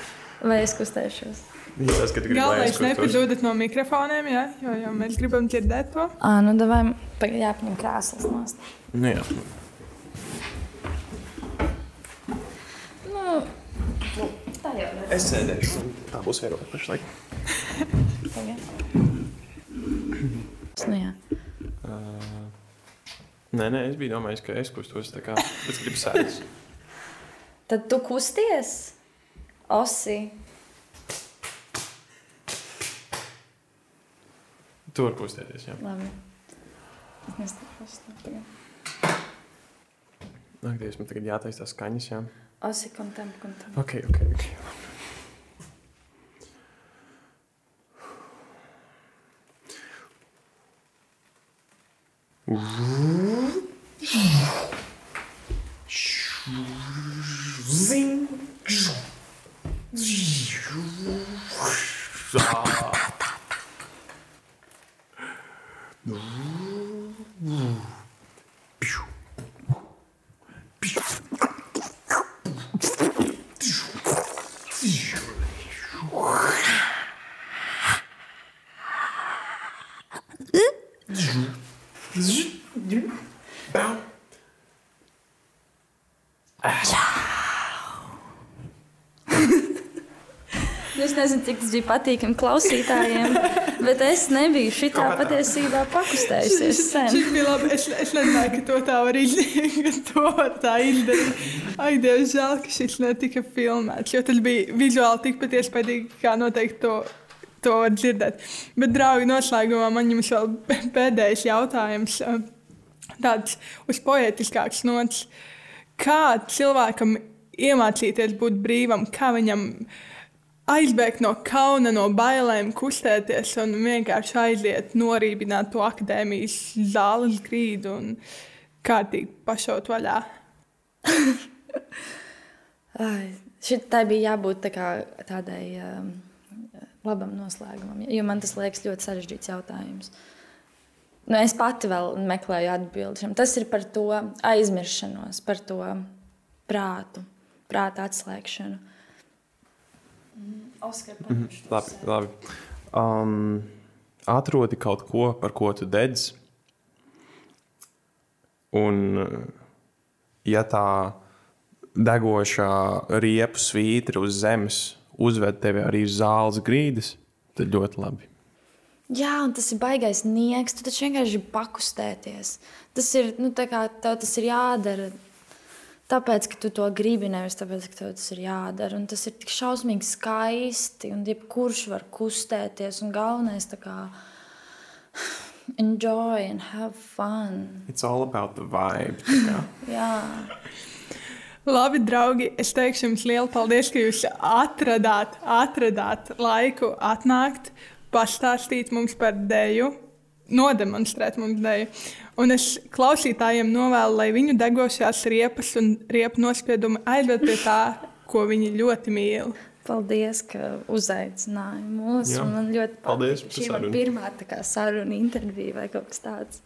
vai es kustēšos? Tas, ka Galvenais nepazudat no mikrofoniem, jā, jo, jo mēs gribam dzirdēt to. Ah, nu, davai, jāpaņem krāsas nost. Nu, jā. Nu, tā jau ir. Es sēdēšu, tā būs vērojama pašlaik. Tagad. Nu, jā. Uh, nē, nē, es biju domājis, ka es kustos tā kā. Es gribu sēdēt. Tad tu kusties, osi. Tur kustēties, jā. Labi. Es nestāšos tā tagad. Ak, Dievs, man tagad jātaisa tās skaņas, jā. Osi kontam, kontam. Ok, ok, ok. Zing. Nu, Es nezinu, cik tas bija patīkami klausītājiem, bet es nebiju šitā patiesībā pakustējusies sen. Šis bija labi. Es, es nezināju, ka to tā var izdarīt. [laughs] to var tā izdarīt. Ai, Dievs, žēl, ka šis netika filmēts. Jo tas bija vizuāli tikpat iespaidīgi, kā noteikti to, to var dzirdēt. Bet, draugi, noslēgumā man jums vēl [laughs] pēdējais jautājums. eh, Tāds uz poetiskāks nots. Kā cilvēkam iemācīties būt brīvam, kā viņam aizbēgt no kauna, no bailēm, kustēties un vienkārši aiziet, norībināt to akadēmijas zāles grīdu un kārtīgi pašaut vaļā. [laughs] Tai bija jābūt tā kā tādai um, labam noslēgumam, jo man tas liekas ļoti sarežģīts jautājums. Nu, es pati vēl meklēju atbildi šim. Tas ir par to aizmiršanos, par to prātu, prāta atslēgšanu. Oskar, mm -hmm. Labi, labi. Um, atrodi kaut ko, par ko tu dedz. Un, ja tā degošā riepu svītra uz zemes uzved tevi arī uz zāles grīdas, tad ļoti labi. Jā, un tas ir baisais nieks. Tu taču vienkārši gribi pakustēties. Tas ir, nu, tā kā tev tas ir jādara. Tāpēc, ka tu to gribi, nevis tāpēc, ka tev tas ir jādara. Un tas ir tik šausmīgi skaisti, un jebkurš var kustēties. Un galvenais kā [sighs] enjoy and have fun. It's all about the vibe. [laughs] Jā, Labi, draugi, es teikšu jums lielu paldies, ka jūs atradāt, atradāt laiku atnākt, pastāstīt mums par dēļu. nodemonstrēt mums dēļu. Un es klausītājiem novēlu, lai viņu degošās riepas un riepu nospiedumi aizved pie tā, ko viņi ļoti mīl. Paldies, ka uzaicināji mūs. Jā. Man ļoti patīk. Šī ir pirmā tā kā saruna, intervija vai kaut kas tāds.